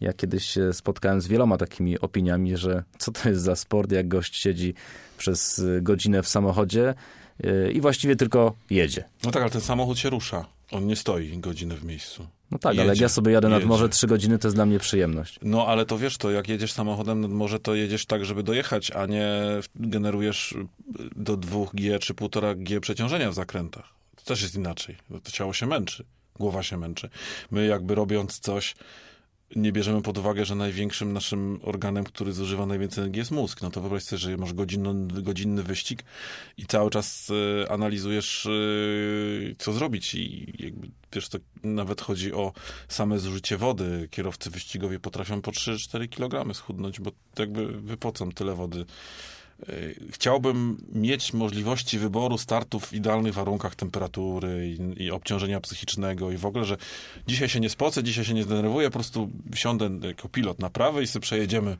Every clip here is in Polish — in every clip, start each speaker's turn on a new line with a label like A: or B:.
A: Ja kiedyś się spotkałem z wieloma takimi opiniami, że co to jest za sport, jak gość siedzi przez godzinę w samochodzie yy, i właściwie tylko jedzie.
B: No tak, ale ten samochód się rusza. On nie stoi godzinę w miejscu.
A: No tak, jedzie, ale jak ja sobie jadę nad jedzie. morze trzy godziny, to jest dla mnie przyjemność.
B: No ale to wiesz, to jak jedziesz samochodem nad morze, to jedziesz tak, żeby dojechać, a nie generujesz do 2G czy 1,5G przeciążenia w zakrętach. To też jest inaczej. To ciało się męczy, głowa się męczy. My jakby robiąc coś nie bierzemy pod uwagę, że największym naszym organem, który zużywa najwięcej energii jest mózg. No to wyobraź sobie, że masz godzinny, godzinny wyścig i cały czas y, analizujesz, y, co zrobić i jakby, wiesz, to nawet chodzi o same zużycie wody. Kierowcy wyścigowi potrafią po 3-4 kg schudnąć, bo jakby wypocą tyle wody E, chciałbym mieć możliwości wyboru startów w idealnych warunkach temperatury i, i, obciążenia psychicznego i w ogóle, że dzisiaj się nie spocę, dzisiaj się nie zdenerwuję, po prostu siądę jako pilot na prawy i sobie przejedziemy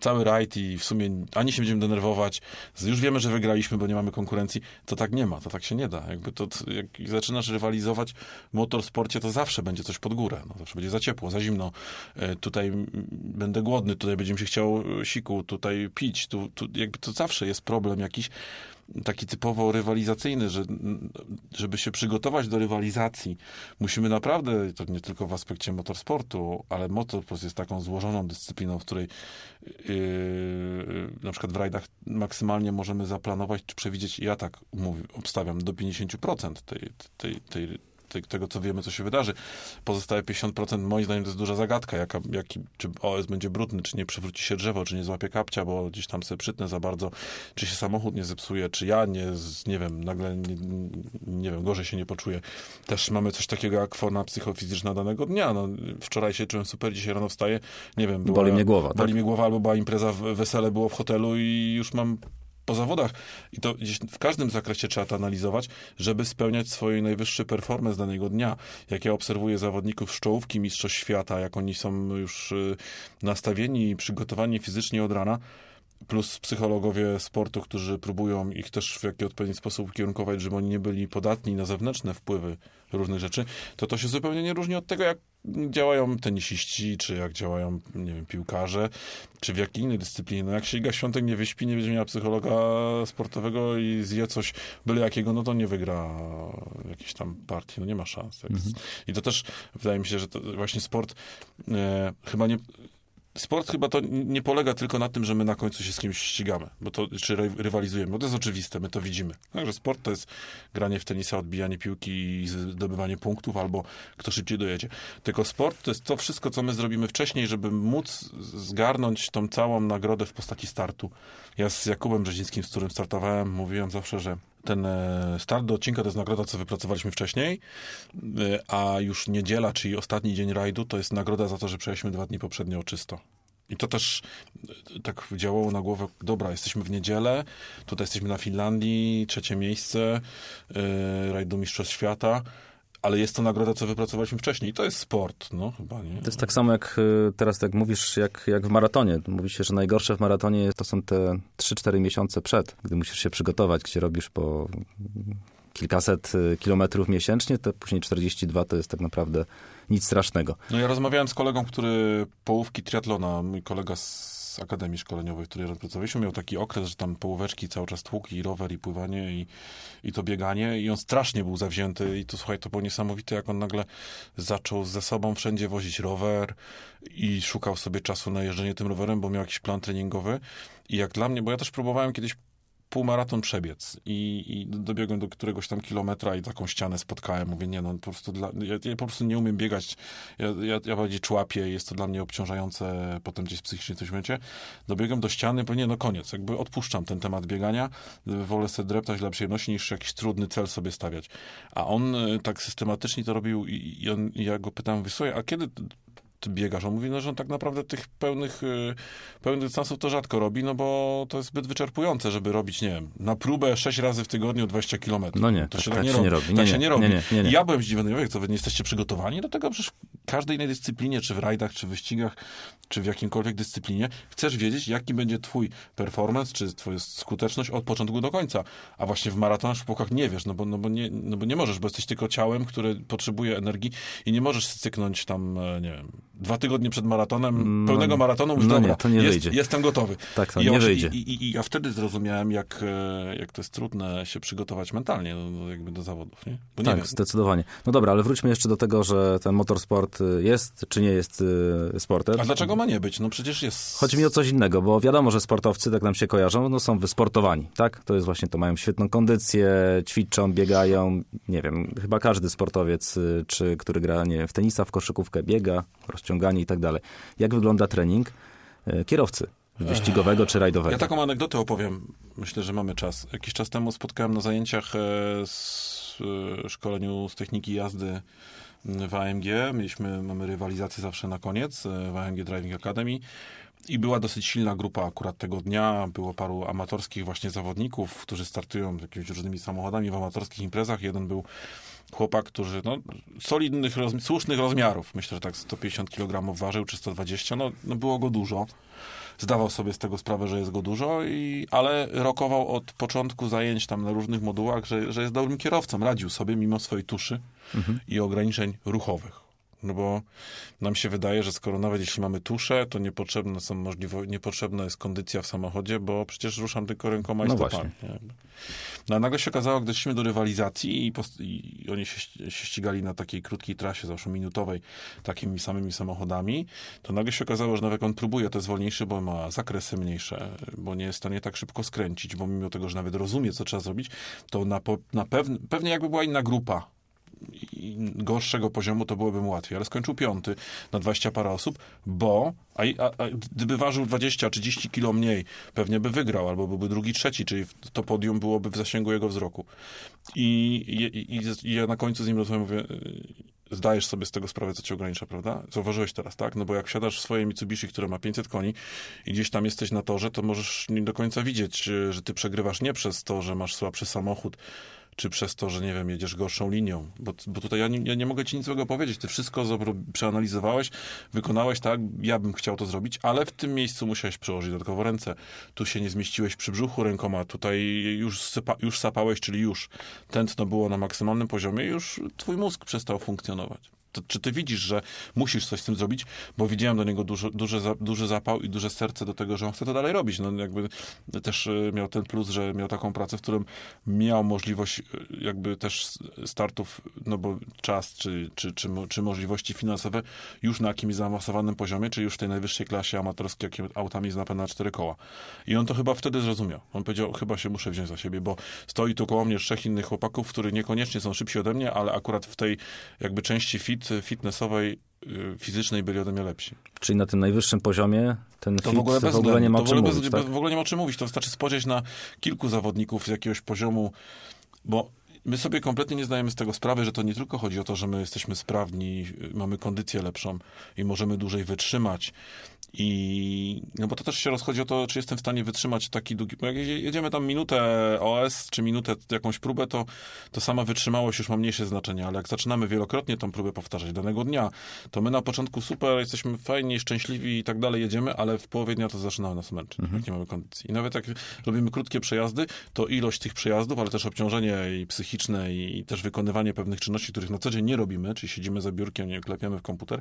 B: cały rajd i w sumie ani się będziemy denerwować, już wiemy, że wygraliśmy, bo nie mamy konkurencji, to tak nie ma, to tak się nie da. Jakby to, jak zaczynasz rywalizować w motorsporcie, to zawsze będzie coś pod górę, no, zawsze będzie za ciepło, za zimno, e, tutaj będę głodny, tutaj będzie mi się chciał siku, tutaj pić, tu, tu jakby to zawsze jest problem jakiś, taki typowo rywalizacyjny, że żeby się przygotować do rywalizacji, musimy naprawdę, to nie tylko w aspekcie motorsportu, ale motorsport jest taką złożoną dyscypliną, w której yy, na przykład w rajdach maksymalnie możemy zaplanować czy przewidzieć, ja tak mówię, obstawiam, do 50% tej, tej, tej tego, co wiemy, co się wydarzy. Pozostałe 50% moim zdaniem to jest duża zagadka, jaka, jaki, czy OS będzie brudny, czy nie przewróci się drzewo, czy nie złapie kapcia, bo gdzieś tam sobie przytnę za bardzo, czy się samochód nie zepsuje, czy ja nie, nie wiem, nagle, nie, nie wiem, gorzej się nie poczuję. Też mamy coś takiego jak forma psychofizyczna danego dnia. No, wczoraj się czułem super, dzisiaj rano wstaję, nie wiem.
A: Była, boli mnie głowa,
B: Boli tak? mnie głowa, albo była impreza, wesele było w hotelu i już mam po zawodach. I to gdzieś w każdym zakresie trzeba to analizować, żeby spełniać swój najwyższy performance danego dnia. Jak ja obserwuję zawodników z czołówki Mistrzostw Świata, jak oni są już y, nastawieni i przygotowani fizycznie od rana, plus psychologowie sportu, którzy próbują ich też w jakiś odpowiedni sposób ukierunkować, żeby oni nie byli podatni na zewnętrzne wpływy różnych rzeczy, to to się zupełnie nie różni od tego, jak działają tenisiści, czy jak działają, nie wiem, piłkarze, czy w jakiej innej dyscyplinie. No jak się Iga Świątek nie wyśpi, nie będzie miała psychologa sportowego i zje coś byle jakiego, no to nie wygra jakiejś tam partii, no nie ma szans. Mhm. I to też wydaje mi się, że to właśnie sport e, chyba nie sport chyba to nie polega tylko na tym, że my na końcu się z kimś ścigamy, bo to, czy rywalizujemy, bo to jest oczywiste, my to widzimy. Także sport to jest granie w tenisa, odbijanie piłki i zdobywanie punktów, albo kto szybciej dojedzie. Tylko sport to jest to wszystko, co my zrobimy wcześniej, żeby móc zgarnąć tą całą nagrodę w postaci startu. Ja z Jakubem Brzezińskim, z którym startowałem, mówiłem zawsze, że ten e, start do odcinka to jest nagroda, co wypracowaliśmy wcześniej, e, a już niedziela, czyli ostatni dzień rajdu, to jest nagroda za to, że przejechaliśmy dwa dni poprzednio czysto. I to też e, tak działało na głowę, dobra, jesteśmy w niedzielę, tutaj jesteśmy na Finlandii, trzecie miejsce, yy, rajdu Mistrzostw Świata, ale jest to nagroda, co wypracowaliśmy wcześniej. I to jest sport, no chyba, nie?
A: To jest tak samo jak y, teraz tak mówisz, jak, jak w maratonie. Mówi się, że najgorsze w maratonie to są te 3-4 miesiące przed, gdy musisz się przygotować, gdzie robisz po kilkaset y, kilometrów miesięcznie, to później 42 to jest tak naprawdę nic strasznego.
B: No ja rozmawiałem z kolegą, który połówki triatlona, mój kolega z Akademii Szkoleniowej, w której pracowaliśmy, miał taki okres, że tam połóweczki cały czas tłuk i rower, i pływanie, i, i to bieganie i on strasznie był zawzięty i to słuchaj, to było niesamowite, jak on nagle zaczął ze sobą wszędzie wozić rower i szukał sobie czasu na jeżdżenie tym rowerem, bo miał jakiś plan treningowy. I jak dla mnie, bo ja też próbowałem kiedyś półmaraton przebiec i, i dobiegłem do któregoś tam kilometra i taką ścianę spotkałem. Mówię, nie no, po prostu dla, ja, ja po prostu nie umiem biegać. Ja, ja, ja bardziej człapię jest to dla mnie obciążające potem gdzieś psychicznie coś będzie. Dobiegłem do ściany, bo nie, no koniec. Jakby odpuszczam ten temat biegania. Wolę sobie dreptać dla przyjemności niż jakiś trudny cel sobie stawiać. A on e, tak systematycznie to robił i, i on, ja go pytałem, wysłuchaj, a kiedy ty biegasz? On mówi, no, że on tak naprawdę tych pełnych, y, pełnych dystansów to rzadko robi, no bo to jest zbyt wyczerpujące, żeby robić, nie wiem, na próbę 6 razy w tygodniu 20 kilometrów.
A: No nie, to tak, się tak, tak nie, robi. nie robi.
B: Tak nie, się nie robi. Nie, nie, nie, Ja byłem zdziwiony, jak co, wy nie jesteście przygotowani do tego? Przecież w każdej innej dyscyplinie, czy w rajdach, czy wyścigach, czy w jakimkolwiek dyscyplinie, chcesz wiedzieć, jaki będzie twój performance, czy twoja skuteczność od początku do końca. A właśnie w maratonach, w płokach nie wiesz, no bo, no, bo nie, no bo nie możesz, bo jesteś tylko ciałem, które potrzebuje energii i nie możesz cyknąć tam, e, nie wiem, dwa tygodnie przed maratonem, no, pełnego maratonu,
A: mówisz, no dobra, nie, to nie
B: jest,
A: wyjdzie.
B: jestem gotowy.
A: Tak, to I nie wyjdzie.
B: I, i, I, ja wtedy zrozumiałem, jak, e, jak to jest trudne się przygotować mentalnie do, jakby do zawodów. Nie?
A: Bo tak, zdecydowanie. No dobra, ale wróćmy jeszcze do tego, że ten motorsport y, jest, czy nie jest y, sportem.
B: A dlaczego ma nie być? No przecież jest...
A: Chodzi mi o coś innego, bo wiadomo, że sportowcy, tak nam się kojarzą, no są wysportowani, tak? To jest właśnie to, mają świetną kondycję, ćwiczą, biegają, nie wiem, chyba każdy sportowiec, czy który gra, nie wiem, w tenisa, w koszykówkę, biega, rozciąganie i tak dalej. Jak wygląda trening kierowcy? wyścigowego czy rajdowego.
B: Ja taką anegdotę opowiem. Myślę, że mamy czas. Jakiś czas temu spotkałem na zajęciach e, z e, szkoleniu z techniki jazdy w AMG. Mieliśmy, mamy rywalizację zawsze na koniec e, w AMG Driving Academy. I była dosyć silna grupa akurat tego dnia. Było paru amatorskich właśnie zawodników, którzy startują jakimiś różnymi samochodami w amatorskich imprezach. Jeden był chłopak, który no, solidnych, roz, słusznych rozmiarów. Myślę, że tak 150 kg ważył, czy 120. No, no było go dużo zdawał sobie z tego sprawę, że jest go dużo, i, ale rokował od początku zajęć tam na różnych modułach, że, że jest dobrym kierowcą. Radził sobie mimo swojej tuszy mhm. i ograniczeń ruchowych. No bo nam się wydaje, że skoro nawet jeśli mamy tuszę, to niepotrzebne są niepotrzebna jest kondycja w samochodzie, bo przecież ruszam tylko rękoma i no stopami. No a nagle się okazało, gdy szliśmy do rywalizacji i, i oni się, się, ścigali na takiej krótkiej trasie, zawsze minutowej, takimi samymi samochodami, to nagle się okazało, że nawet jak on próbuje, to jest wolniejszy, bo ma zakresy mniejsze, bo nie jest w stanie tak szybko skręcić, bo mimo tego, że nawet rozumie, co trzeba zrobić, to na, na pewne, pewnie jakby była inna grupa, gorszego poziomu, to byłoby mu łatwiej. Ale skończył piąty na 20 parę osób, bo a, a, a, gdyby ważył 20-30 kilo mniej, pewnie by wygrał, albo byłby drugi, trzeci, czyli to podium byłoby w zasięgu jego wzroku. I, i, i, i ja na końcu z nim rozmawiam, mówię, y, zdajesz sobie z tego sprawę, co cię ogranicza, prawda? Zauważyłeś teraz, tak? No bo jak wsiadasz w swoje Mitsubishi, które ma 500 koni i gdzieś tam jesteś na torze, to możesz nie do końca widzieć, y, że ty przegrywasz nie przez to, że masz słabszy samochód, czy przez to, że nie wiem, jedziesz gorszą linią. Bo, bo tutaj ja nie, ja nie mogę ci nic złego powiedzieć. Ty wszystko przeanalizowałeś, wykonałeś tak, ja bym chciał to zrobić, ale w tym miejscu musiałeś przełożyć dodatkowo ręce. Tu się nie zmieściłeś przy brzuchu rękoma, tutaj już, sypa, już sapałeś, czyli już tętno było na maksymalnym poziomie, już twój mózg przestał funkcjonować to, czy ty widzisz, że musisz coś z tym zrobić, bo widziałem do niego duży, duży, duży zapał i duże serce do tego, że on chce to dalej robić. No jakby też e, miał ten plus, że miał taką pracę, w którym miał możliwość e, jakby też startów, no bo czas czy, czy, czy, czy możliwości finansowe już na jakimś zaawansowanym poziomie, czy już w tej najwyższej klasie amatorskiej, jakim autami napęd na cztery koła. I on to chyba wtedy zrozumiał. On powiedział, chyba się muszę wziąć za siebie, bo stoi tu koło mnie trzech innych chłopaków, którzy niekoniecznie są szybsi ode mnie, ale akurat w tej jakby części fit fitnessowej, y, fizycznej byli ode mnie lepsi.
A: Czyli na tym najwyższym poziomie ten
B: to
A: fit
B: w ogóle,
A: bez w ogóle nie ma o czym mówić,
B: tak? W ogóle nie ma o czym mówić. To wystarczy spojrzeć na kilku zawodników z jakiegoś poziomu, bo my sobie kompletnie nie zdajemy z tego sprawy, że to nie tylko chodzi o to, że my jesteśmy sprawni, mamy kondycję lepszą i możemy dłużej wytrzymać. I no bo to też się rozchodzi o to, czy jestem w stanie wytrzymać taki długi. Bo jak jedziemy tam minutę OS, czy minutę jakąś próbę, to, to sama wytrzymałość już ma mniejsze znaczenie, ale jak zaczynamy wielokrotnie tą próbę powtarzać danego dnia, to my na początku super, jesteśmy fajni, szczęśliwi i tak dalej, jedziemy, ale w połowie dnia to zaczynamy nas męczyć, mhm. jak nie mamy kondycji. I nawet jak robimy krótkie przejazdy, to ilość tych przejazdów, ale też obciążenie i psychiczne i też wykonywanie pewnych czynności, których na co dzień nie robimy, czyli siedzimy za biurkiem, nie klepiamy w komputer,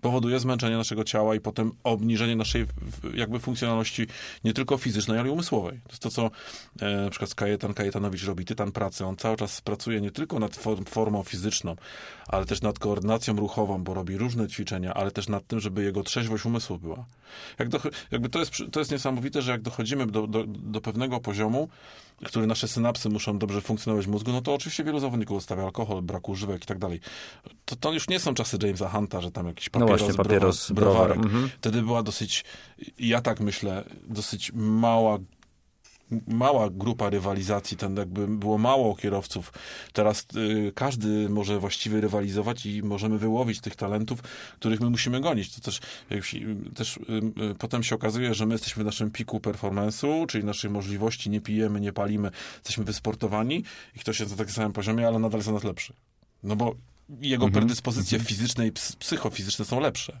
B: powoduje zmęczenie naszego ciała i potem obniżenie naszej jakby funkcjonalności nie tylko fizycznej, ale i umysłowej. To jest to, co e, na przykład Kajetan Kajetanowicz robi, tytan pracy. On cały czas pracuje nie tylko nad formą fizyczną, ale też nad koordynacją ruchową, bo robi różne ćwiczenia, ale też nad tym, żeby jego trzeźwość umysłu była. Jak do, jakby to, jest, to jest niesamowite, że jak dochodzimy do, do, do pewnego poziomu, który nasze synapsy muszą dobrze funkcjonować w mózgu, no to oczywiście wielu zawodników ustawia alkohol, brak używek i tak dalej. To, to już nie są czasy Jamesa Hunta, że tam jakiś papieros, no właśnie, papieros browarek. Mhm. Wtedy była dosyć, ja tak myślę, dosyć mała mała grupa rywalizacji, ten jakby było mało kierowców. Teraz y, każdy może właściwie rywalizować i możemy wyłowić tych talentów, których my musimy gonić. To też, też y, y, potem się okazuje, że my jesteśmy w naszym piku performance'u, czyli naszych możliwości, nie pijemy, nie palimy, jesteśmy wysportowani i ktoś jest na takim samym poziomie, ale nadal jest na nas lepszy. No bo jego predyspozycje fizyczne i ps- psychofizyczne są lepsze.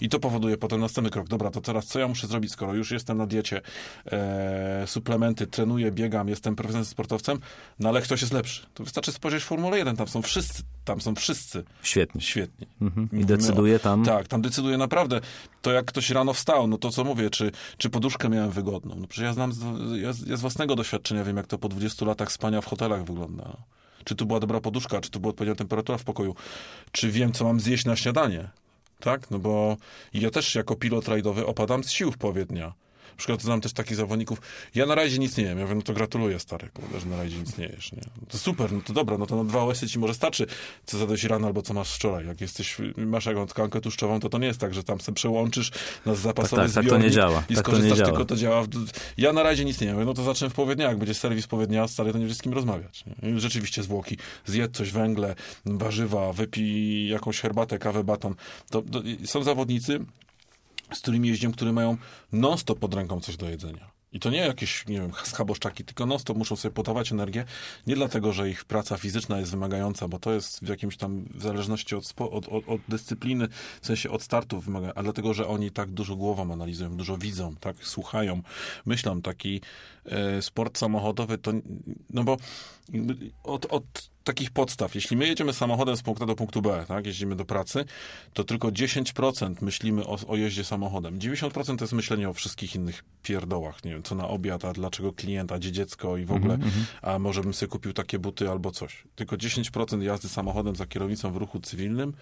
B: I to powoduje potem następny krok. Dobra, to teraz co ja muszę zrobić, skoro już jestem na diecie, e, suplementy, trenuję, biegam, jestem profesjonalnym sportowcem, no ale ktoś jest lepszy. To wystarczy spojrzeć w Formule 1, tam są wszyscy, tam są wszyscy
A: Świetnie.
B: świetni.
A: Mhm. I decyduje tam.
B: Tak, tam decyduje naprawdę. To jak ktoś rano wstał, no to co mówię, czy, czy poduszkę miałem wygodną. No przecież ja znam, z, ja, z- ja z własnego doświadczenia wiem, jak to po 20 latach spania w hotelach wygląda. Czy tu była dobra poduszka, czy tu była odpowiednia temperatura w pokoju, czy wiem, co mam zjeść na śniadanie. Tak? No bo ja też jako pilot rajdowy opadam z sił w połowie dnia. Na przykład znam też takich zawodników, ja na rajdzie nic nie jem. Ja mówię, no to gratuluję stary, kurde, że na rajdzie nic nie jesz. Nie? No to super, no to dobra, no to na dwa łysy ci może starczy, co zadać rano albo co masz wczoraj. Jak jesteś, masz jakąś tkankę tłuszczową, to to nie jest tak, że tam sobie przełączysz na zapasowy
A: tak, tak to
B: zbiornik
A: nie działa.
B: i
A: Tak to nie
B: skorzystasz,
A: działa.
B: tylko to działa. w- Ja na razie nic nie wiem, no to zacznę w połowie dnia, jak będzie serwis połowie dnia, stary, to nie będzie z kim rozmawiać. Nie? Rzeczywiście zwłoki, zjedz coś, węgle, warzywa, wypij jakąś herbatę, kawę, baton. To, to, są zawodnicy, z którymi jeździłem, które mają non-stop pod ręką coś do jedzenia. I to nie jakieś, nie wiem, schaboszczaki, tylko non-stop muszą sobie podawać energię. Nie dlatego, że ich praca fizyczna jest wymagająca, bo to jest w jakimś tam, w zależności od, spo, od, od, od dyscypliny, w sensie od startu wymaga, a dlatego, że oni tak dużo głową analizują, dużo widzą, tak, słuchają, myślą. Taki e, sport samochodowy to, no bo od, od takich podstaw, jeśli my jedziemy samochodem z punktu A do punktu B, tak, jeździmy do pracy, to tylko 10% myślimy o, o jeździe samochodem. 90% to jest myślenie o wszystkich innych pierdołach, nie wiem, co na obiad, a dlaczego klient, a gdzie dziecko i w ogóle, a może bym sobie kupił takie buty albo coś. Tylko 10% jazdy samochodem za kierownicą w ruchu cywilnym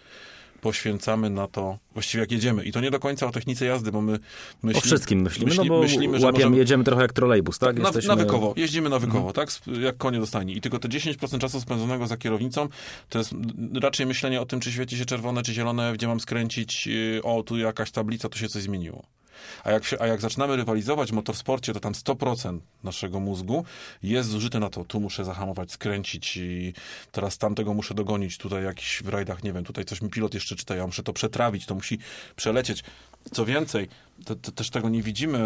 B: poświęcamy na to, właściwie jak jedziemy. I to nie do końca o technice jazdy, bo my myślimy...
A: O wszystkim myślimy,
B: myśli-
A: no bo
B: myślimy, że
A: łapiemy,
B: możemy-
A: jedziemy trochę jak trolejbus, tak?
B: na,
A: Jesteśmy- Mhm.
B: nawykowo, jeździmy nawykowo, tak? Sp- Jak konie do stajni. I tylko te 10% czasu spędzonego za kierownicą to jest raczej myślenie o tym, czy świeci się czerwone, czy zielone, gdzie mam skręcić, yy, o, tu jakaś tablica, tu się coś zmieniło. A jak, się, a jak zaczynamy rywalizować w motorsporcie, to tam 100% naszego mózgu jest zużyte na to. Tu muszę zahamować, skręcić i teraz tamtego muszę dogonić. Tutaj jakiś w rajdach, nie wiem, tutaj coś mi pilot jeszcze czyta, ja muszę to przetrawić, to musi przelecieć. Co więcej, to, to też tego nie widzimy,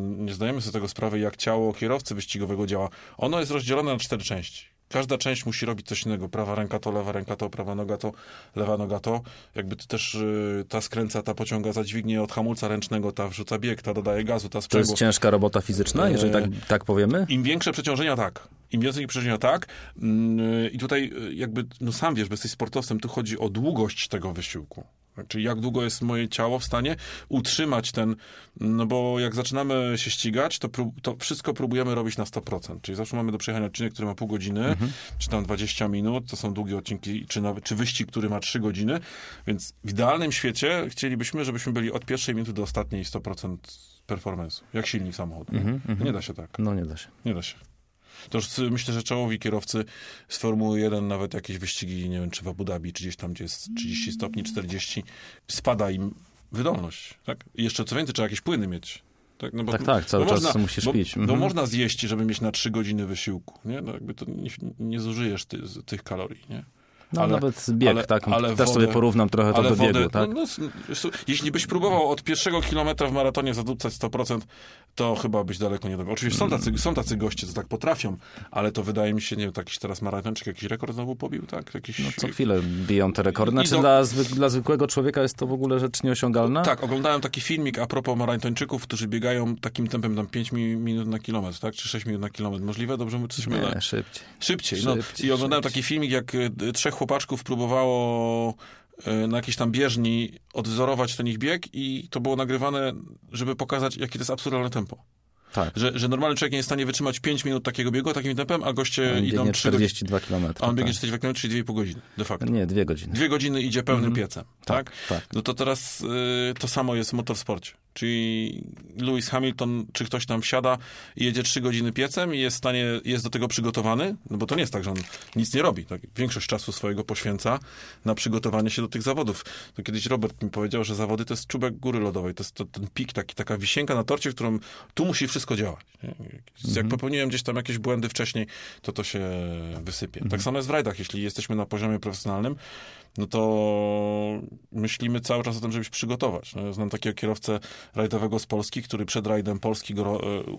B: nie zdajemy sobie tego sprawy, jak ciało kierowcy wyścigowego działa. Ono jest rozdzielone na cztery części. Każda część musi robić coś innego. Prawa ręka to lewa ręka to, prawa noga to, lewa noga to. Jakby to też y, ta skręca, ta pociąga za dźwignię od hamulca ręcznego, ta wrzuca bieg, ta dodaje gazu, ta
A: To jest
B: sprzęgło.
A: ciężka robota fizyczna, jeżeli tak, tak powiemy?
B: Im większe przeciążenia, tak. Im więcej przeciążenia, tak. Mm, I tutaj y, jakby, no sam wiesz, bo jesteś sportowcem, tu chodzi o długość tego wysiłku. Czyli jak długo jest moje ciało w stanie utrzymać ten, no bo jak zaczynamy się ścigać, to, prób, to wszystko próbujemy robić na 100%. Czyli zawsze mamy do przejechania odcinek, który ma pół godziny, czy tam 20 minut, to są długie odcinki, czy, nawet, czy wyścig, który ma 3 godziny. Więc w idealnym świecie chcielibyśmy, żebyśmy byli od pierwszej minuty do ostatniej 100% performance'u. Jak silnik samochodu. Nie da się tak.
A: No nie da się.
B: Nie da się. To już myślę, że czołowi kierowcy z Formuły 1, nawet jakieś wyścigi, nie wiem, czy w Abu Dhabi, czy gdzieś tam, gdzie jest 30 stopni, 40, spada im wydolność, tak? I jeszcze co więcej, trzeba jakieś płyny mieć. Tak, no bo,
A: Tak, tak, cały
B: bo
A: czas
B: można,
A: musisz
B: bo,
A: pić.
B: Bo
A: Mhm.
B: można zjeść, żeby mieć na 3 godziny wysiłku, nie? No jakby to nie, nie zużyjesz ty, tych kalorii, nie?
A: No
B: Ale-
A: nawet bieg,
B: ale-
A: tak?
B: ale
A: Też sobie
B: wodę-
A: porównam trochę to do biegu,
B: wodę,
A: tak?
B: no, no, jeśli byś próbował od pierwszego kilometra w maratonie zadupcać 100%, to chyba byś daleko nie dobiegł. Oczywiście są tacy, są tacy goście, co tak potrafią, ale to wydaje mi się, nie wiem, jakiś teraz maratończyk jakiś rekord znowu pobił, tak? Jakiś...
A: No co chwilę biją te rekordy. Znaczy
B: do-
A: dla, zwyk, dla zwykłego człowieka jest to w ogóle rzecz nieosiągalna?
B: Tak, oglądałem taki filmik a propos maratończyków, którzy biegają takim tempem tam 5 mi- minut na kilometr, tak? Czy 6 minut na kilometr. Możliwe? Dobrze my coś mylę?
A: Nie, szybciej.
B: Szybciej, no.
A: Szybciej,
B: I oglądałem
A: szybciej.
B: taki filmik, jak y, trzech chłopaczków próbowało y, na jakiejś tam bieżni odwzorować ten ich bieg i to było nagrywane, żeby pokazać, jakie to jest absurdalne tempo.
A: Tak.
B: Że, że normalny człowiek nie jest w stanie wytrzymać 5 minut takiego biegu takim tempem, a goście
A: On
B: idą
A: biegnie
B: 3 godziny.
A: 42 km.
B: A on biegnie
A: tak.
B: 42 km, czyli 2,5 godziny, de facto.
A: Nie, dwie godziny.
B: Dwie godziny idzie pełnym piecem, tak?
A: tak.
B: No to teraz y, to samo jest w motorsporcie. Czyli Lewis Hamilton, czy ktoś tam wsiada i jedzie trzy godziny piecem i jest w stanie, jest do tego przygotowany, no bo to nie jest tak, że on nic nie robi. Tak? Większość czasu swojego poświęca na przygotowanie się do tych zawodów. To kiedyś Robert mi powiedział, że zawody to jest czubek góry lodowej, to jest to, ten pik, taki, taka wisienka na torcie, w którym tu musi wszystko działać. Nie? Jak popełniłem gdzieś tam jakieś błędy wcześniej, to to się wysypie. Tak samo jest w rajdach. Jeśli jesteśmy na poziomie profesjonalnym, no to myślimy cały czas o tym, żeby się przygotować. No, ja znam takiego kierowcę rajdowego z Polski, który przed rajdem Polski, e,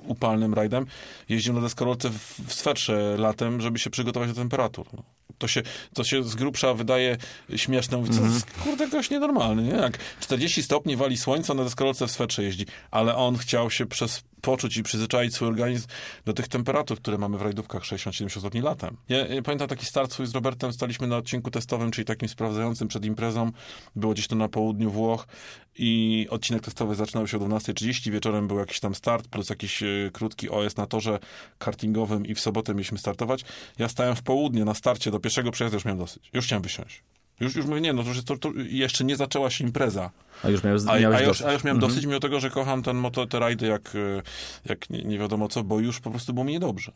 B: upalnym rajdem, jeździł na deskorolce w, w swetrze latem, żeby się przygotować do temperatur. No. To się, to się z grubsza wydaje śmieszne. Mówię, co,
A: Mhm.
B: Kurde, gość nienormalny, nie? Jak 40 stopni wali słońce, na deskorolce w swetrze jeździ. Ale on chciał się przez poczuć i przyzwyczaić swój organizm do tych temperatur, które mamy w rajdówkach 60-70 stopni latem. Ja, ja pamiętam taki start swój z Robertem, staliśmy na odcinku testowym, czyli takim sprawdzającym przed imprezą. Było gdzieś to na południu Włoch i odcinek testowy zaczynał się o 12.30, wieczorem był jakiś tam start, plus jakiś e, krótki OS na torze kartingowym i w sobotę mieliśmy startować. Ja stałem w południe na starcie, do pierwszego przejazdu już miałem dosyć. Już chciałem wysiąść. Już, już mówię, nie, no to, już to, to jeszcze nie zaczęła się impreza.
A: A już miałeś,
B: A, a,
A: miałeś
B: już,
A: dosyć.
B: a już miałem
A: Mhm.
B: dosyć, mimo tego, że kocham ten moto, te rajdy jak, e, jak nie, nie wiadomo co, bo już po prostu było mi niedobrze.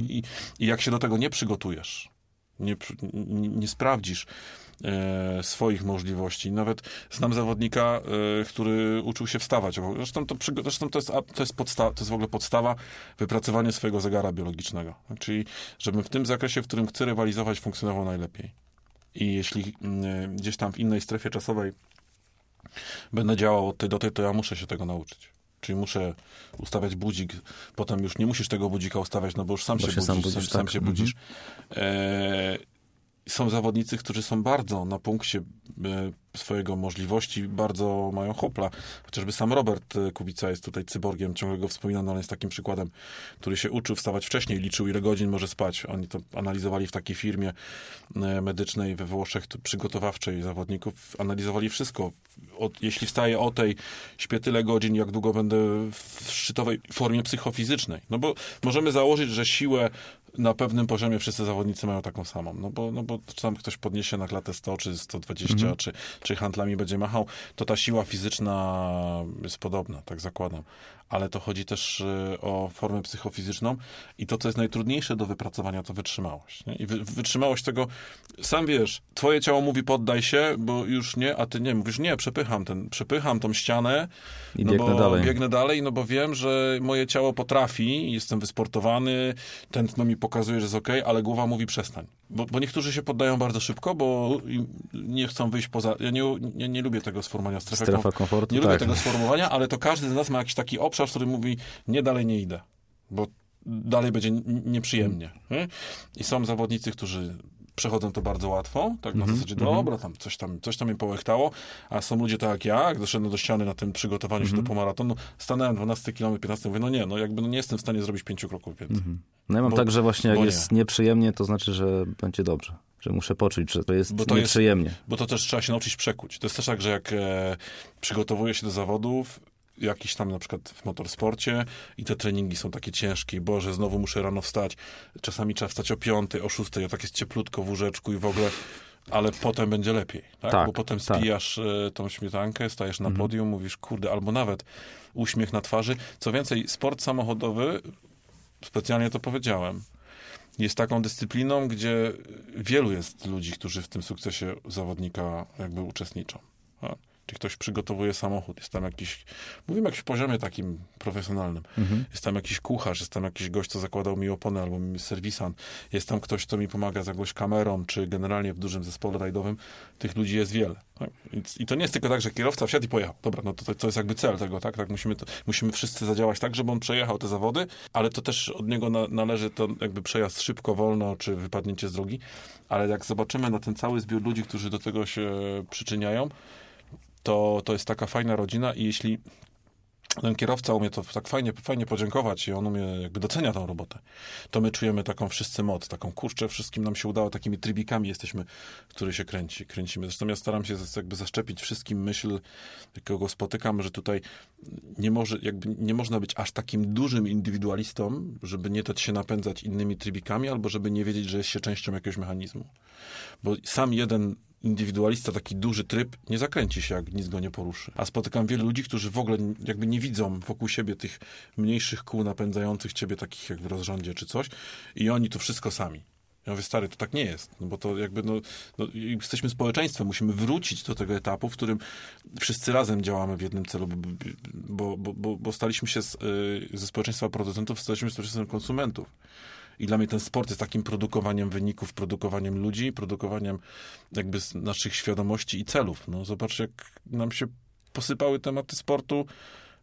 B: I, I jak się do tego nie przygotujesz, nie, nie, nie sprawdzisz e, swoich możliwości. Nawet znam zawodnika, e, który uczył się wstawać. Zresztą to, zresztą to, jest, a- to, jest podsta- to jest w ogóle podstawa wypracowania swojego zegara biologicznego. Czyli, żebym w tym zakresie, w którym chcę rywalizować, funkcjonował najlepiej. I jeśli mm, gdzieś tam w innej strefie czasowej będę działał od tej do tej, to ja muszę się tego nauczyć. Czyli muszę ustawiać budzik, potem już nie musisz tego budzika ustawiać, no bo już sam
A: Bo
B: się,
A: się sam
B: budzisz,
A: budzisz,
B: sam, sam
A: tak.
B: się
A: Mhm.
B: budzisz. E, są zawodnicy, którzy są bardzo na punkcie e, swojego możliwości, bardzo mają hopla. Chociażby sam Robert e, Kubica jest tutaj cyborgiem, ciągle go wspominam, no ale jest takim przykładem, który się uczył wstawać wcześniej, liczył ile godzin może spać. Oni to analizowali w takiej firmie e, medycznej we Włoszech, to przygotowawczej zawodników, analizowali wszystko. Od, jeśli wstaję o tej, śpię tyle godzin, jak długo będę w szczytowej formie psychofizycznej. No bo możemy założyć, że siłę na pewnym poziomie wszyscy zawodnicy mają taką samą. No bo, no bo tam ktoś podniesie na klatę 100 czy 120,
A: Mhm.
B: czy, czy handlami będzie machał, to ta siła fizyczna jest podobna, tak zakładam. Ale to chodzi też y, o formę psychofizyczną i to, co jest najtrudniejsze do wypracowania, to wytrzymałość. Nie? I wy, wytrzymałość tego, sam wiesz, twoje ciało mówi poddaj się, bo już nie, a ty nie, mówisz nie, przepycham ten, przepycham tą ścianę,
A: I
B: no
A: biegnę dalej.
B: biegnę dalej, no bo wiem, że moje ciało potrafi, jestem wysportowany, tętno mi pokazuje, że jest okej, ale głowa mówi przestań. Bo, bo niektórzy się poddają bardzo szybko, bo nie chcą wyjść poza... Ja nie, nie, nie lubię tego sformowania strefy
A: Strefa komfortu,
B: nie lubię
A: tak.
B: tego sformułowania, ale to każdy z nas ma jakiś taki obszar, który mówi, nie dalej nie idę, bo dalej będzie nieprzyjemnie. nie? I są zawodnicy, którzy przechodzą to bardzo łatwo, tak na
A: Mhm,
B: zasadzie,
A: mhm.
B: dobra, tam coś tam, coś tam mnie połechtało, a są ludzie tak jak ja, jak doszedłem do ściany na tym przygotowaniu
A: Mhm.
B: się do półmaratonu, stanąłem 12 km, 15 mówię, no nie, no jakby no nie jestem w stanie zrobić pięciu kroków więcej.
A: Mhm. No ja mam
B: Bo-
A: tak, że właśnie jak
B: nie.
A: jest nieprzyjemnie, to znaczy, że będzie dobrze. Że muszę poczuć, że to jest
B: Bo to jest-
A: nieprzyjemnie.
B: Bo to też trzeba się nauczyć przekuć. To jest też tak, że jak e, przygotowuję się do zawodów, jakiś tam na przykład w motorsporcie i te treningi są takie ciężkie, Boże, znowu muszę rano wstać, czasami trzeba wstać o piątej, o szóstej, a tak jest cieplutko w łóżeczku i w ogóle, ale potem będzie lepiej, tak?
A: Tak,
B: Bo potem
A: tak.
B: spijasz e, tą śmietankę, stajesz na
A: Mhm.
B: podium, mówisz, kurde, albo nawet uśmiech na twarzy. Co więcej, sport samochodowy, specjalnie to powiedziałem, jest taką dyscypliną, gdzie wielu jest ludzi, którzy w tym sukcesie zawodnika jakby uczestniczą. Tak? Czy ktoś przygotowuje samochód, jest tam jakiś, mówimy jakimś poziomie takim profesjonalnym,
A: Mhm.
B: jest tam jakiś kucharz, jest tam jakiś gość, co zakładał mi opony, albo mi serwisant, jest tam ktoś, kto mi pomaga z jakąś kamerą, czy generalnie w dużym zespole rajdowym, tych ludzi jest wiele. Tak? I, I to nie jest tylko tak, że kierowca wsiadł i pojechał. Dobra, no to, to, to jest jakby cel tego, tak? tak musimy, to, musimy wszyscy zadziałać tak, żeby on przejechał te zawody, ale to też od niego na, należy to jakby przejazd szybko, wolno, czy wypadnięcie z drogi, ale jak zobaczymy na ten cały zbiór ludzi, którzy do tego się przyczyniają, to, to jest taka fajna rodzina i jeśli ten kierowca umie to tak fajnie, fajnie podziękować i on umie, jakby docenia tą robotę, to my czujemy taką wszyscy moc, taką kurczę, wszystkim nam się udało, takimi trybikami jesteśmy, który się kręci, kręcimy. Zresztą ja staram się jakby zaszczepić wszystkim myśl, kogo spotykam, że tutaj nie, może, jakby nie można być aż takim dużym indywidualistą, żeby nie dać się napędzać innymi trybikami, albo żeby nie wiedzieć, że jest się częścią jakiegoś mechanizmu. Bo sam jeden indywidualista, taki duży tryb, nie zakręci się, jak nic go nie poruszy. A spotykam wielu ludzi, którzy w ogóle jakby nie widzą wokół siebie tych mniejszych kół napędzających ciebie, takich jak w rozrządzie czy coś, i oni to wszystko sami. Ja mówię, stary, to tak nie jest, no bo to jakby, no, no jesteśmy społeczeństwem, musimy wrócić do tego etapu, w którym wszyscy razem działamy w jednym celu, bo, bo, bo, bo, staliśmy się z, y, ze społeczeństwa producentów, staliśmy się społeczeństwem konsumentów. I dla mnie ten sport jest takim produkowaniem wyników, produkowaniem ludzi, produkowaniem jakby naszych świadomości i celów. No zobacz, jak nam się posypały tematy sportu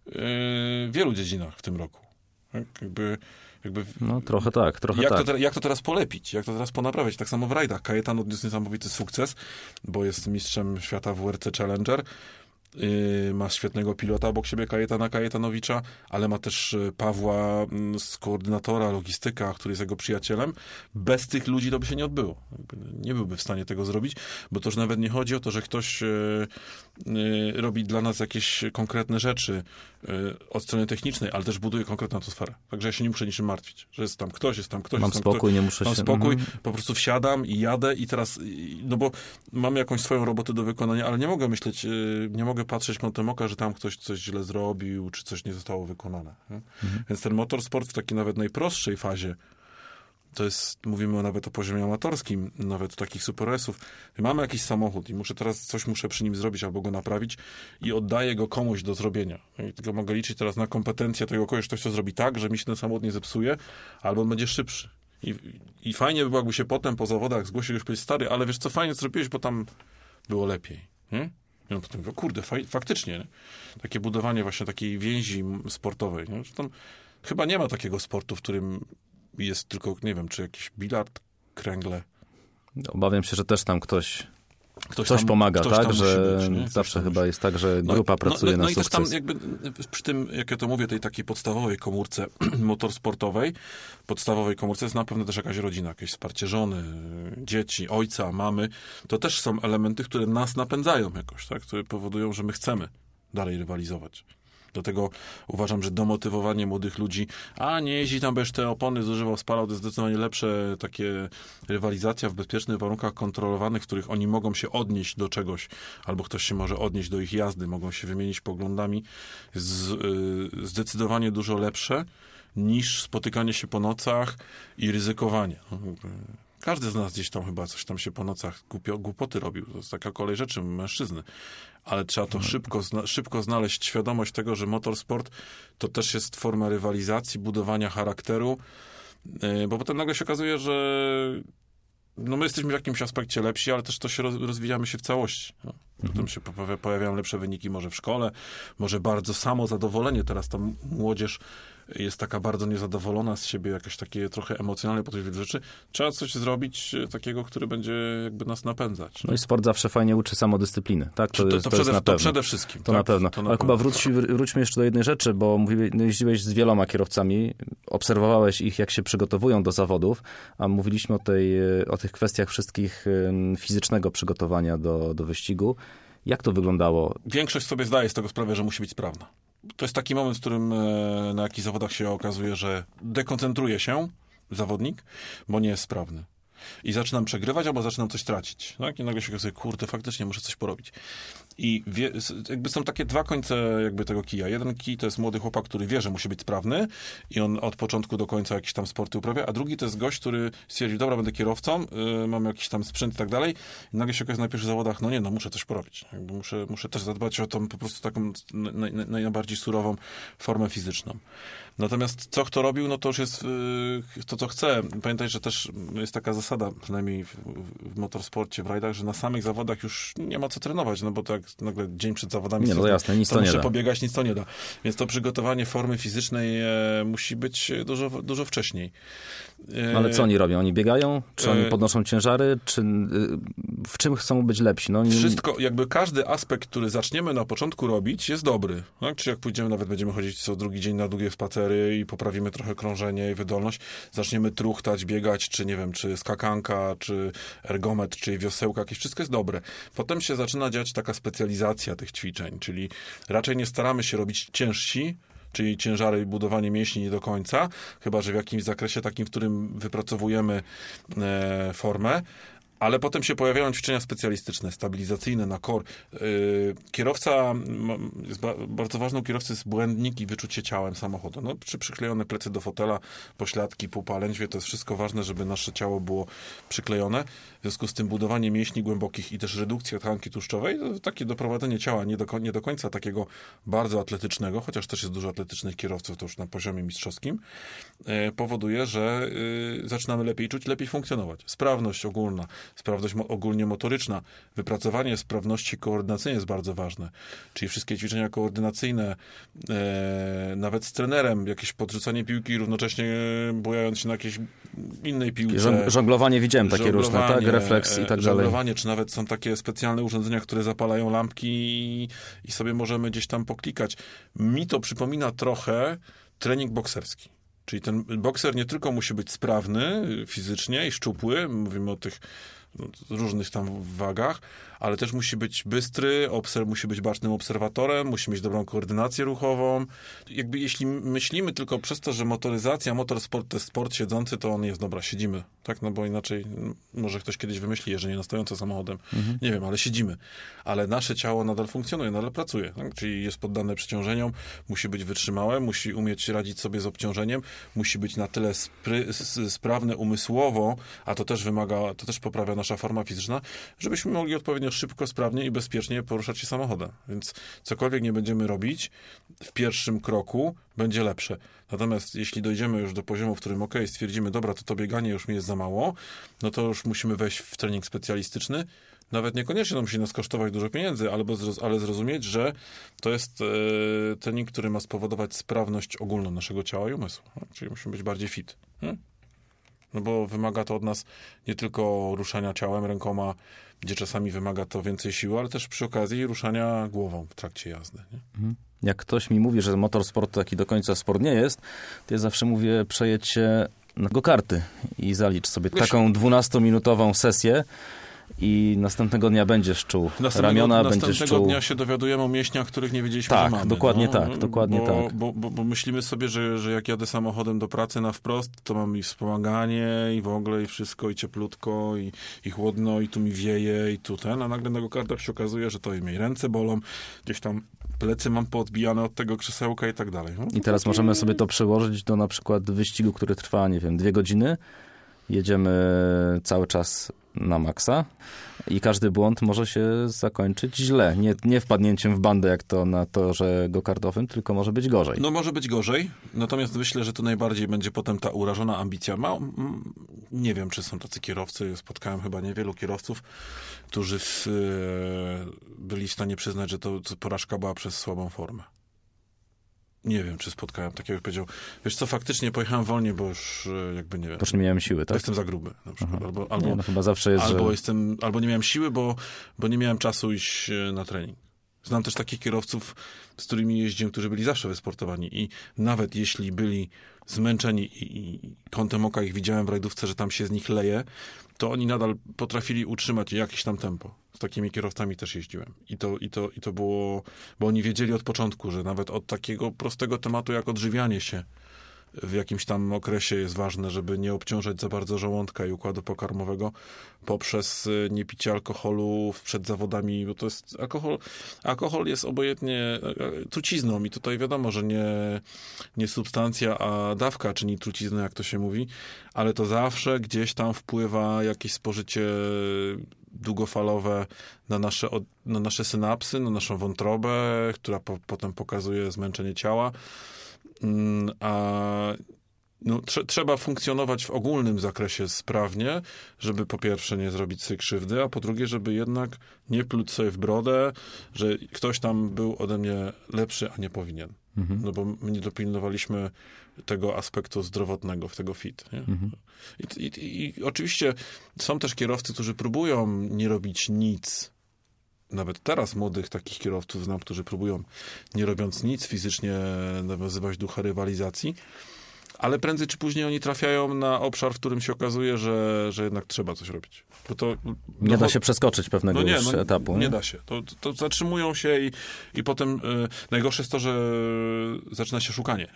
B: yy, w wielu dziedzinach w tym roku. Tak? Jakby, Jakby,
A: No trochę tak, trochę
B: jak,
A: tak.
B: to, jak to teraz polepić? Jak to teraz ponaprawiać? Tak samo w rajdach. Kajetan odniósł niesamowity sukces, bo jest mistrzem świata w WRC Challenger. Yy, ma świetnego pilota obok siebie, Kajetana Kajetanowicza, ale ma też yy, Pawła mm, z koordynatora, logistyka, który jest jego przyjacielem. Bez tych ludzi to by się nie odbyło. Nie byłby w stanie tego zrobić, bo to już nawet nie chodzi o to, że ktoś yy, robi dla nas jakieś konkretne rzeczy od strony technicznej, ale też buduje konkretną atmosferę. Także ja się nie muszę niczym martwić, że jest tam ktoś, jest tam ktoś.
A: Mam
B: tam ktoś
A: spokój, nie muszę
B: mam
A: się...
B: spokój,
A: Mhm.
B: po prostu wsiadam i jadę i teraz, no bo mam jakąś swoją robotę do wykonania, ale nie mogę myśleć, nie mogę patrzeć kątem oka, że tam ktoś coś źle zrobił, czy coś nie zostało wykonane. nie? Więc ten motorsport w takiej nawet najprostszej fazie, to jest, mówimy nawet o poziomie amatorskim, nawet takich super S-ów. Mamy jakiś samochód i muszę teraz coś muszę przy nim zrobić albo go naprawić i oddaję go komuś do zrobienia. I tylko mogę liczyć teraz na kompetencję tego kogoś, ktoś to zrobi tak, że mi się ten samochód nie zepsuje, albo on będzie szybszy. I, I fajnie by było, jakby się potem po zawodach zgłosił już powiedzieć, stary, ale wiesz co, fajnie zrobiłeś, bo tam było lepiej. Nie? I on potem mówił, kurde, faj, faktycznie. Nie? Takie budowanie właśnie takiej więzi sportowej. Nie? Że tam chyba nie ma takiego sportu, w którym jest tylko, nie wiem, czy jakiś bilard, kręgle.
A: Obawiam się, że też tam ktoś
B: Ktoś
A: coś
B: tam-
A: pomaga,
B: ktoś
A: tak? że
B: być,
A: zawsze chyba jest tak, że
B: No,
A: grupa pracuje
B: no, no,
A: na
B: i też
A: sukces.
B: tam jakby przy tym, jak ja to mówię, tej takiej podstawowej komórce motorsportowej, podstawowej komórce jest na pewno też jakaś rodzina, jakieś wsparcie żony, dzieci, ojca, mamy. To też są elementy, które nas napędzają jakoś, tak? Które powodują, że my chcemy dalej rywalizować. Dlatego uważam, że domotywowanie młodych ludzi, a nie jeździ tam, będziesz te opony zużywał, spalał, to jest zdecydowanie lepsze takie rywalizacja w bezpiecznych warunkach kontrolowanych, w których oni mogą się odnieść do czegoś, albo ktoś się może odnieść do ich jazdy, mogą się wymienić poglądami, z, y, zdecydowanie dużo lepsze niż spotykanie się po nocach i ryzykowanie. Każdy z nas gdzieś tam chyba coś tam się po nocach głupio, głupoty robił. To jest taka kolej rzeczy mężczyzny. Ale trzeba to szybko, zna, szybko znaleźć świadomość tego, że motorsport to też jest forma rywalizacji, budowania charakteru, yy, bo potem nagle się okazuje, że no my jesteśmy w jakimś aspekcie lepsi, ale też to się roz, rozwijamy się w całości. No. Potem się pojawia- pojawiają lepsze wyniki może w szkole, może bardzo samo zadowolenie. Teraz ta młodzież jest taka bardzo niezadowolona z siebie, jakieś takie trochę emocjonalne podejście do rzeczy. Trzeba coś zrobić e, takiego, który będzie jakby nas napędzać.
A: No i sport zawsze fajnie uczy samodyscypliny, tak? To,
B: to,
A: jest, to,
B: przede,
A: jest
B: to przede wszystkim.
A: To
B: tak,
A: na pewno.
B: to na
A: Ale Kuba, wróć, wróćmy jeszcze do jednej rzeczy, bo no jeździłeś z wieloma kierowcami, obserwowałeś ich, jak się przygotowują do zawodów, a mówiliśmy o, tej, e, o tych kwestiach wszystkich fizycznego przygotowania do, do wyścigu. Jak to wyglądało?
B: Większość sobie zdaje z tego sprawę, że musi być sprawna. To jest taki moment, w którym e, na jakichś zawodach się okazuje, że dekoncentruje się zawodnik, bo nie jest sprawny. I zaczynam przegrywać, albo zaczynam coś tracić. Tak? I nagle się okazuje, kurde, faktycznie muszę coś porobić. I wie, jakby są takie dwa końce jakby tego kija. Jeden kij to jest młody chłopak, który wie, że musi być sprawny i on od początku do końca jakieś tam sporty uprawia, a drugi to jest gość, który stwierdził, dobra, będę kierowcą, y, mam jakiś tam sprzęt i tak dalej. I nagle się okazuje na pierwszych zawodach, no nie, no muszę coś porobić. Jakby muszę, muszę też zadbać o tą po prostu taką naj, naj, najbardziej surową formę fizyczną. Natomiast co kto robił, no to już jest y, to, co chce. Pamiętaj, że też jest taka zasada, przynajmniej w, w motorsporcie, w rajdach, że na samych zawodach już nie ma co trenować, no bo tak nagle dzień przed zawodami
A: Nie, no
B: to-
A: jasne, nic
B: to
A: to nie
B: muszę
A: da.
B: pobiegać, nic to nie da. Więc to przygotowanie formy fizycznej e, musi być dużo, dużo wcześniej. E,
A: No ale co oni robią? Oni biegają? Czy oni
B: e,
A: podnoszą ciężary? Czy y, w czym chcą być lepsi? No, oni-
B: Wszystko, jakby każdy aspekt, który zaczniemy na początku robić, jest dobry. Tak? Czy jak pójdziemy, nawet będziemy chodzić co drugi dzień na długie spacery i poprawimy trochę krążenie i wydolność, zaczniemy truchtać, biegać, czy nie wiem, czy skakanka, czy ergometr, czy wiosełka, jakieś wszystko jest dobre. Potem się zaczyna dziać taka specjalizacja tych ćwiczeń, czyli raczej nie staramy się robić ciężsi, czyli ciężary i budowanie mięśni nie do końca, chyba że w jakimś zakresie takim, w którym wypracowujemy e, formę. Ale potem się pojawiają ćwiczenia specjalistyczne, stabilizacyjne na kor. Yy, kierowca, bardzo ważną kierowcy jest błędnik i wyczucie ciałem samochodu. No, czy przyklejone plecy do fotela, pośladki, pupa, lędźwie, to jest wszystko ważne, żeby nasze ciało było przyklejone. W związku z tym budowanie mięśni głębokich i też redukcja tkanki tłuszczowej, takie doprowadzenie ciała nie do, nie do końca takiego bardzo atletycznego, chociaż też jest dużo atletycznych kierowców, to już na poziomie mistrzowskim, e, powoduje, że y, zaczynamy lepiej czuć, lepiej funkcjonować. Sprawność ogólna. Sprawność ogólnie motoryczna. Wypracowanie sprawności koordynacyjnej jest bardzo ważne. Czyli wszystkie ćwiczenia koordynacyjne, e, nawet z trenerem, jakieś podrzucanie piłki, równocześnie bujając się na jakiejś innej piłce.
A: Żong- żonglowanie widziałem takie różne, tak? Refleks i
B: e,
A: tak dalej.
B: żonglowanie, czy nawet są takie specjalne urządzenia, które zapalają lampki i, i sobie możemy gdzieś tam poklikać. Mi to przypomina trochę trening bokserski. Czyli ten bokser nie tylko musi być sprawny fizycznie i szczupły, mówimy o tych różnych tam wagach, ale też musi być bystry, obser musi być bacznym obserwatorem, musi mieć dobrą koordynację ruchową. Jakby jeśli myślimy tylko przez to, że motoryzacja, motorsport to jest sport siedzący, to on jest, dobra, siedzimy, tak? No bo inaczej może ktoś kiedyś wymyśli jeżdżenie na stojąco samochodem. Nie wiem, ale siedzimy. Ale nasze ciało nadal funkcjonuje, nadal pracuje, tak? czyli jest poddane przeciążeniom, musi być wytrzymałe, musi umieć radzić sobie z obciążeniem, musi być na tyle sprawne umysłowo, a to też wymaga, to też poprawia nasza forma fizyczna, żebyśmy mogli odpowiednio szybko, sprawnie i bezpiecznie poruszać się samochodem. Więc cokolwiek nie będziemy robić, w pierwszym kroku będzie lepsze. Natomiast jeśli dojdziemy już do poziomu, w którym ok, stwierdzimy, dobra, to to bieganie już mi jest za mało, no to już musimy wejść w trening specjalistyczny. Nawet niekoniecznie to musi nas kosztować dużo pieniędzy, ale, ale zrozumieć, że to jest e, trening, który ma spowodować sprawność ogólną naszego ciała i umysłu. No, Czyli musimy być bardziej fit. Hmm? No bo wymaga to od nas nie tylko ruszania ciałem, rękoma, gdzie czasami wymaga to więcej siły, ale też przy okazji ruszania głową w trakcie jazdy. Nie?
A: Jak ktoś mi mówi, że motorsport taki do końca sport nie jest, to ja zawsze mówię, przejedź się na go-karty i zalicz sobie
B: Wiesz-
A: taką 12-minutową sesję i następnego dnia będziesz czuł
B: Następnego,
A: ramiona, będziesz
B: następnego
A: czuł...
B: dnia się dowiadujemy o mięśniach, których nie wiedzieliśmy,
A: Tak,
B: że mamy.
A: dokładnie
B: no,
A: tak, dokładnie
B: bo,
A: tak.
B: Bo, bo, bo myślimy sobie, że, że jak jadę samochodem do pracy na wprost, to mam i wspomaganie, i w ogóle, i wszystko, i cieplutko, i, i chłodno, i tu mi wieje, i tu ten, a nagle na kartach się okazuje, że to i mnie ręce bolą, gdzieś tam plecy mam poodbijane od tego krzesełka i tak dalej. No,
A: I teraz możemy sobie to przełożyć do na przykład wyścigu, który trwa, nie wiem, dwie godziny. Jedziemy cały czas na maksa i każdy błąd może się zakończyć źle. Nie, nie wpadnięciem w bandę, jak to na torze go-kartowym, tylko może być gorzej.
B: No może być gorzej, natomiast myślę, że tu najbardziej będzie potem ta urażona ambicja. Ma, nie wiem, czy są tacy kierowcy, spotkałem chyba niewielu kierowców, którzy e, byli w stanie przyznać, że to, to porażka była przez słabą formę. Nie wiem, czy spotkałem takiego, powiedział, wiesz co, faktycznie pojechałem wolniej, bo już e, jakby nie wiem,
A: już nie miałem siły, tak?
B: jestem za gruby na przykład, albo, albo,
A: Nie, no chyba zawsze jest,
B: albo
A: że...
B: jestem, albo nie miałem siły, bo, bo nie miałem czasu iść e, na trening. Znam też takich kierowców, z którymi jeździłem, którzy byli zawsze wysportowani i nawet jeśli byli zmęczeni i, i kątem oka ich widziałem w rajdówce, że tam się z nich leje, to oni nadal potrafili utrzymać jakieś tam tempo. Z takimi kierowcami też jeździłem. I to, i to, i to było, bo oni wiedzieli od początku, że nawet od takiego prostego tematu jak odżywianie się w jakimś tam okresie jest ważne, żeby nie obciążać za bardzo żołądka i układu pokarmowego poprzez y, niepicie alkoholu przed zawodami, bo to jest alkohol, alkohol jest obojętnie e, e, trucizną i tutaj wiadomo, że nie, nie substancja, a dawka czyni truciznę, jak to się mówi, ale to zawsze gdzieś tam wpływa jakieś spożycie długofalowe na nasze, na nasze synapsy, na naszą wątrobę, która po, potem pokazuje zmęczenie ciała. Mm, A no, trze- trzeba funkcjonować w ogólnym zakresie sprawnie, żeby po pierwsze nie zrobić sobie krzywdy, a po drugie, żeby jednak nie pluć sobie w brodę, że ktoś tam był ode mnie lepszy, a nie powinien.
A: Mhm.
B: No bo my nie dopilnowaliśmy tego aspektu zdrowotnego w tego fit.
A: Mhm.
B: I, i, I oczywiście są też kierowcy, którzy próbują nie robić nic. Nawet teraz młodych takich kierowców znam, którzy próbują, nie robiąc nic, fizycznie nawiązywać ducha rywalizacji, ale prędzej czy później oni trafiają na obszar, w którym się okazuje, że, że jednak trzeba coś robić. Bo to,
A: Nie
B: no,
A: da się przeskoczyć pewnego
B: no nie,
A: już
B: no,
A: etapu.
B: Nie da się. To, to zatrzymują się i, i potem y, najgorsze jest to, że zaczyna się szukanie.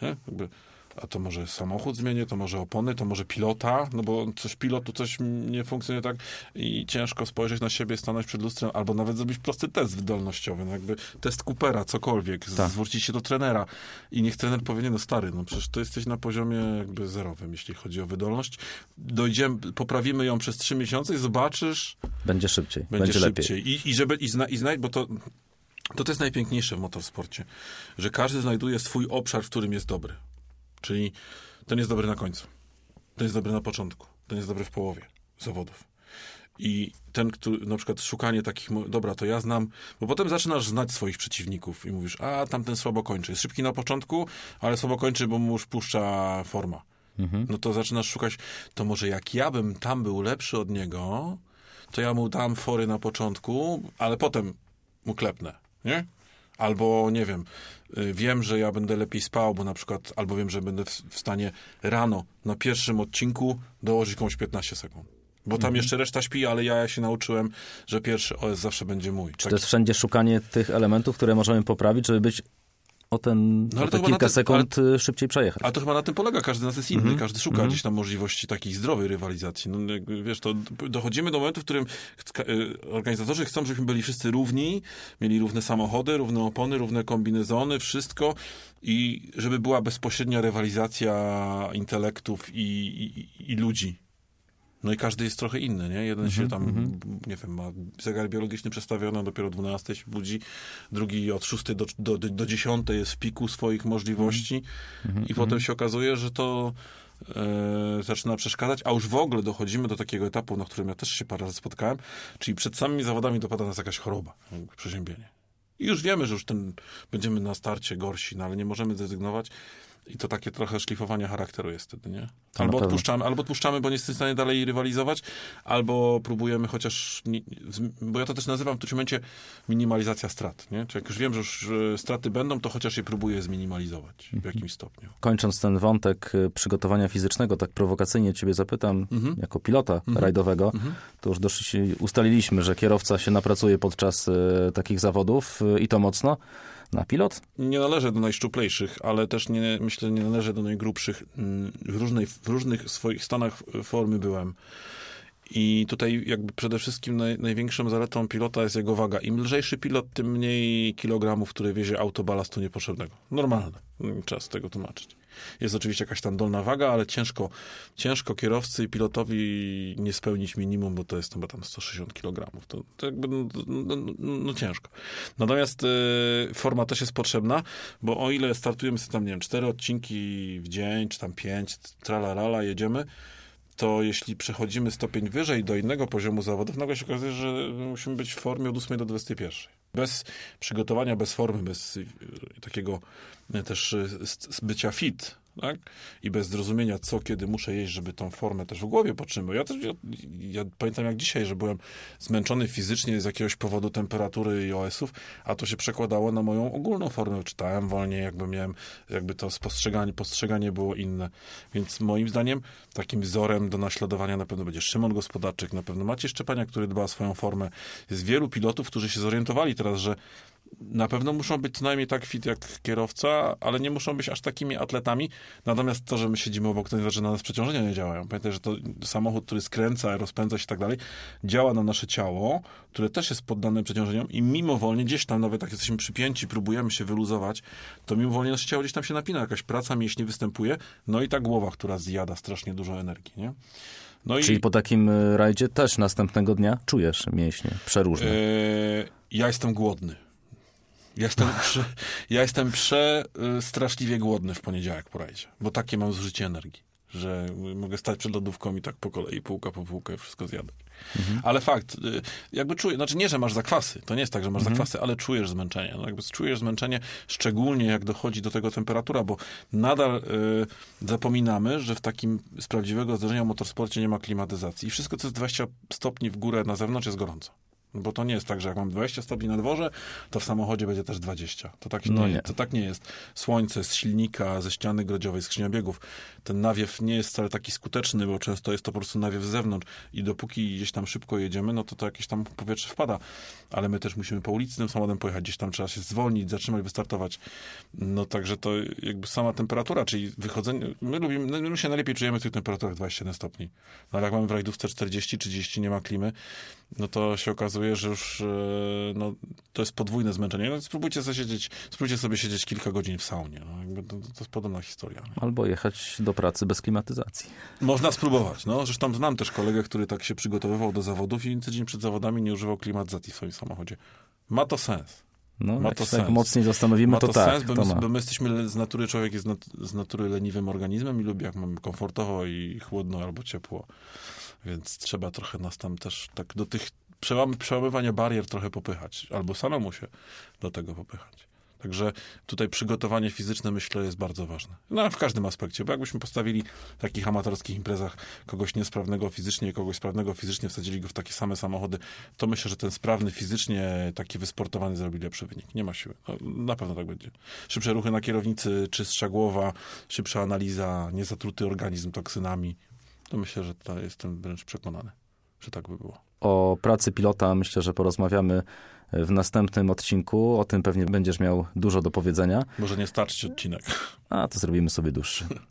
B: A to może samochód zmienię, to może opony, to może pilota, no bo coś pilotu coś nie funkcjonuje tak i ciężko spojrzeć na siebie, stanąć przed lustrem, albo nawet zrobić prosty test wydolnościowy, no jakby test Coopera, cokolwiek,
A: Tak.
B: zwrócić się do trenera i niech trener powie, nie, no stary, no przecież to jesteś na poziomie jakby zerowym, jeśli chodzi o wydolność. Dojdziemy, poprawimy ją przez trzy miesiące i zobaczysz,
A: Będzie szybciej,
B: będzie,
A: będzie, lepiej.
B: szybciej. I, i żeby i, zna, i znać, bo to, to to jest najpiękniejsze w motorsporcie, że każdy znajduje swój obszar, w którym jest dobry. Czyli ten jest dobry na końcu, ten jest dobry na początku, ten jest dobry w połowie zawodów. I ten, który, na przykład szukanie takich, dobra, to ja znam, bo potem zaczynasz znać swoich przeciwników i mówisz, a tamten słabo kończy. Jest szybki na początku, ale słabo kończy, bo mu już puszcza forma. No to zaczynasz szukać, to może jak ja bym tam był lepszy od niego, to ja mu dam fory na początku, ale potem mu klepnę, nie? Albo, nie wiem, y, wiem, że ja będę lepiej spał, bo na przykład, albo wiem, że będę w, stanie rano na pierwszym odcinku dołożyć komuś 15 sekund. Bo tam jeszcze reszta śpi, ale ja się nauczyłem, że pierwszy OS zawsze będzie mój.
A: Czy to jest wszędzie szukanie tych elementów, które możemy poprawić, żeby być o, ten,
B: No ale
A: o te kilka
B: tym-
A: sekund y, szybciej przejechać?
B: A to chyba na tym polega, każdy nas jest inny,
A: Mhm.
B: każdy szuka gdzieś tam możliwości takiej zdrowej rywalizacji. No, jakby, wiesz, to dochodzimy do momentu, w którym y, organizatorzy chcą, żebyśmy byli wszyscy równi, mieli równe samochody, równe opony, równe kombinezony, wszystko i żeby była bezpośrednia rywalizacja intelektów i, i, i ludzi. No i każdy jest trochę inny, nie? Jeden się tam, nie wiem, ma zegar biologiczny przestawiony, dopiero o 12 się budzi, drugi od 6 do, do, do 10 jest w piku swoich możliwości i potem się okazuje, że to e, zaczyna przeszkadzać, a już w ogóle dochodzimy do takiego etapu, na którym ja też się parę razy spotkałem, czyli przed samymi zawodami dopada nas jakaś choroba, przeziębienie. I już wiemy, że już ten, będziemy na starcie gorsi, no ale nie możemy zrezygnować. I to takie trochę szlifowanie charakteru jest wtedy, nie? Albo odpuszczamy, albo odpuszczamy, bo nie jesteśmy w stanie dalej rywalizować, albo próbujemy chociaż, bo ja to też nazywam w tym momencie minimalizacja strat, nie? Czy jak już wiem, że już e, straty będą, to chociaż je próbuję zminimalizować w jakimś stopniu.
A: Kończąc ten wątek y, przygotowania fizycznego, tak prowokacyjnie ciebie zapytam,
B: Mhm.
A: jako pilota rajdowego, to już doszli, ustaliliśmy, że kierowca się napracuje podczas y, takich zawodów i to mocno. Na pilot?
B: Nie należę do najszczuplejszych, ale też nie, myślę, nie należę do najgrubszych. Mm, W, różnej, w różnych swoich stanach formy byłem. I tutaj jakby przede wszystkim naj, największą zaletą pilota jest jego waga. Im lżejszy pilot, tym mniej kilogramów, które wiezie auto balastu niepotrzebnego. Normalne. Z tego tłumaczyć. Jest oczywiście jakaś tam dolna waga, ale ciężko, ciężko kierowcy i pilotowi nie spełnić minimum, bo to jest chyba tam 160 kg. To, to jakby no, no, no, no ciężko. Natomiast y, forma też jest potrzebna, bo o ile startujemy sobie tam, nie wiem, cztery odcinki w dzień, czy tam pięć, tralalala, jedziemy, to jeśli przechodzimy stopień wyżej do innego poziomu zawodów, nagle się okazuje, że musimy być w formie od 8 do 21. Bez przygotowania, bez formy, bez y, takiego y, też y, bycia fit, tak? I bez zrozumienia, co kiedy muszę jeść, żeby tą formę też w głowie podtrzymać. Ja też, ja, ja pamiętam jak dzisiaj, że byłem zmęczony fizycznie z jakiegoś powodu temperatury i OS-ów, a to się przekładało na moją ogólną formę. Czytałem wolniej, jakby miałem, jakby to spostrzeganie, postrzeganie było inne. Więc moim zdaniem takim wzorem do naśladowania na pewno będzie Szymon Gospodarczyk, na pewno Maciej Szczepania, który dba o swoją formę. Jest wielu pilotów, którzy się zorientowali teraz, że na pewno muszą być co najmniej tak fit jak kierowca, ale nie muszą być aż takimi atletami. Natomiast to, że my siedzimy obok, to nie znaczy, że na nas przeciążenia nie działają. Pamiętaj, że to samochód, który skręca, rozpędza się i tak dalej, działa na nasze ciało, które też jest poddane przeciążeniom i mimowolnie gdzieś tam, nawet jak jesteśmy przypięci, próbujemy się wyluzować, to mimowolnie nasze ciało gdzieś tam się napina, jakaś praca mięśni występuje, no i ta głowa, która zjada strasznie dużo energii, nie? No i
A: Czyli po takim y, rajdzie też następnego dnia czujesz mięśnie przeróżne.
B: e, ja jestem głodny. Ja jestem, prze, ja jestem prze, y, straszliwie głodny w poniedziałek po rajdzie, bo takie mam zużycie energii, że mogę stać przed lodówką i tak po kolei, półka po półkę, wszystko zjadać. Ale fakt, y, jakby czuję, znaczy nie, że masz zakwasy, to nie jest tak, że masz zakwasy, ale czujesz zmęczenie. No jakby czujesz zmęczenie, szczególnie jak dochodzi do tego temperatura, bo nadal y, zapominamy, że w takim z prawdziwego zdarzenia w motorsporcie nie ma klimatyzacji. I wszystko, co jest 20 stopni w górę na zewnątrz, jest gorąco. Bo to nie jest tak, że jak mam 20 stopni na dworze, to w samochodzie będzie też 20. To tak,
A: No
B: nie,
A: nie.
B: To tak nie jest. Słońce z silnika, ze ściany grodziowej, skrzynia biegów. Ten nawiew nie jest wcale taki skuteczny, bo często jest to po prostu nawiew z zewnątrz i dopóki gdzieś tam szybko jedziemy, no to to jakieś tam powietrze wpada. Ale my też musimy po ulicy tym samochodem pojechać, gdzieś tam trzeba się zwolnić, zatrzymać, wystartować. No także to jakby sama temperatura, czyli wychodzenie, my lubimy, my się najlepiej czujemy w tych temperaturach 27 stopni. No ale jak mamy w rajdówce 40-30, nie ma klimy, no to się okazuje, że już e, no, to jest podwójne zmęczenie. No, spróbujcie sobie siedzieć, spróbujcie sobie siedzieć kilka godzin w saunie. No, to, to jest podobna historia. nie?
A: Albo jechać do pracy bez klimatyzacji.
B: Można spróbować. No. Zresztą znam też kolegę, który tak się przygotowywał do zawodów i tydzień przed zawodami nie używał klimatyzacji w swoim samochodzie. Ma to sens.
A: No,
B: Ma
A: jak
B: to
A: tak
B: sens.
A: mocniej zastanowimy,
B: Ma
A: to,
B: to,
A: tak,
B: sens, bo,
A: to
B: my, bo my jesteśmy z natury, człowiek jest z natury leniwym organizmem i lubi jak mamy komfortowo i chłodno albo ciepło. Więc trzeba trochę nas tam też tak do tych przełam, barier trochę popychać, albo samemu się do tego popychać. Także tutaj przygotowanie fizyczne myślę jest bardzo ważne. No w każdym aspekcie, bo jakbyśmy postawili w takich amatorskich imprezach kogoś niesprawnego fizycznie kogoś sprawnego fizycznie, wsadzili go w takie same samochody, to myślę, że ten sprawny fizycznie, taki wysportowany zrobi lepszy wynik. Nie ma siły. No, na pewno tak będzie. Szybsze ruchy na kierownicy, czystsza głowa, szybsza analiza, niezatruty organizm toksynami. To myślę, że to jestem wręcz przekonany, że tak by było.
A: O pracy pilota myślę, że porozmawiamy w następnym odcinku. O tym pewnie będziesz miał dużo do powiedzenia.
B: Może nie starczyć odcinek.
A: A to zrobimy sobie dłuższy.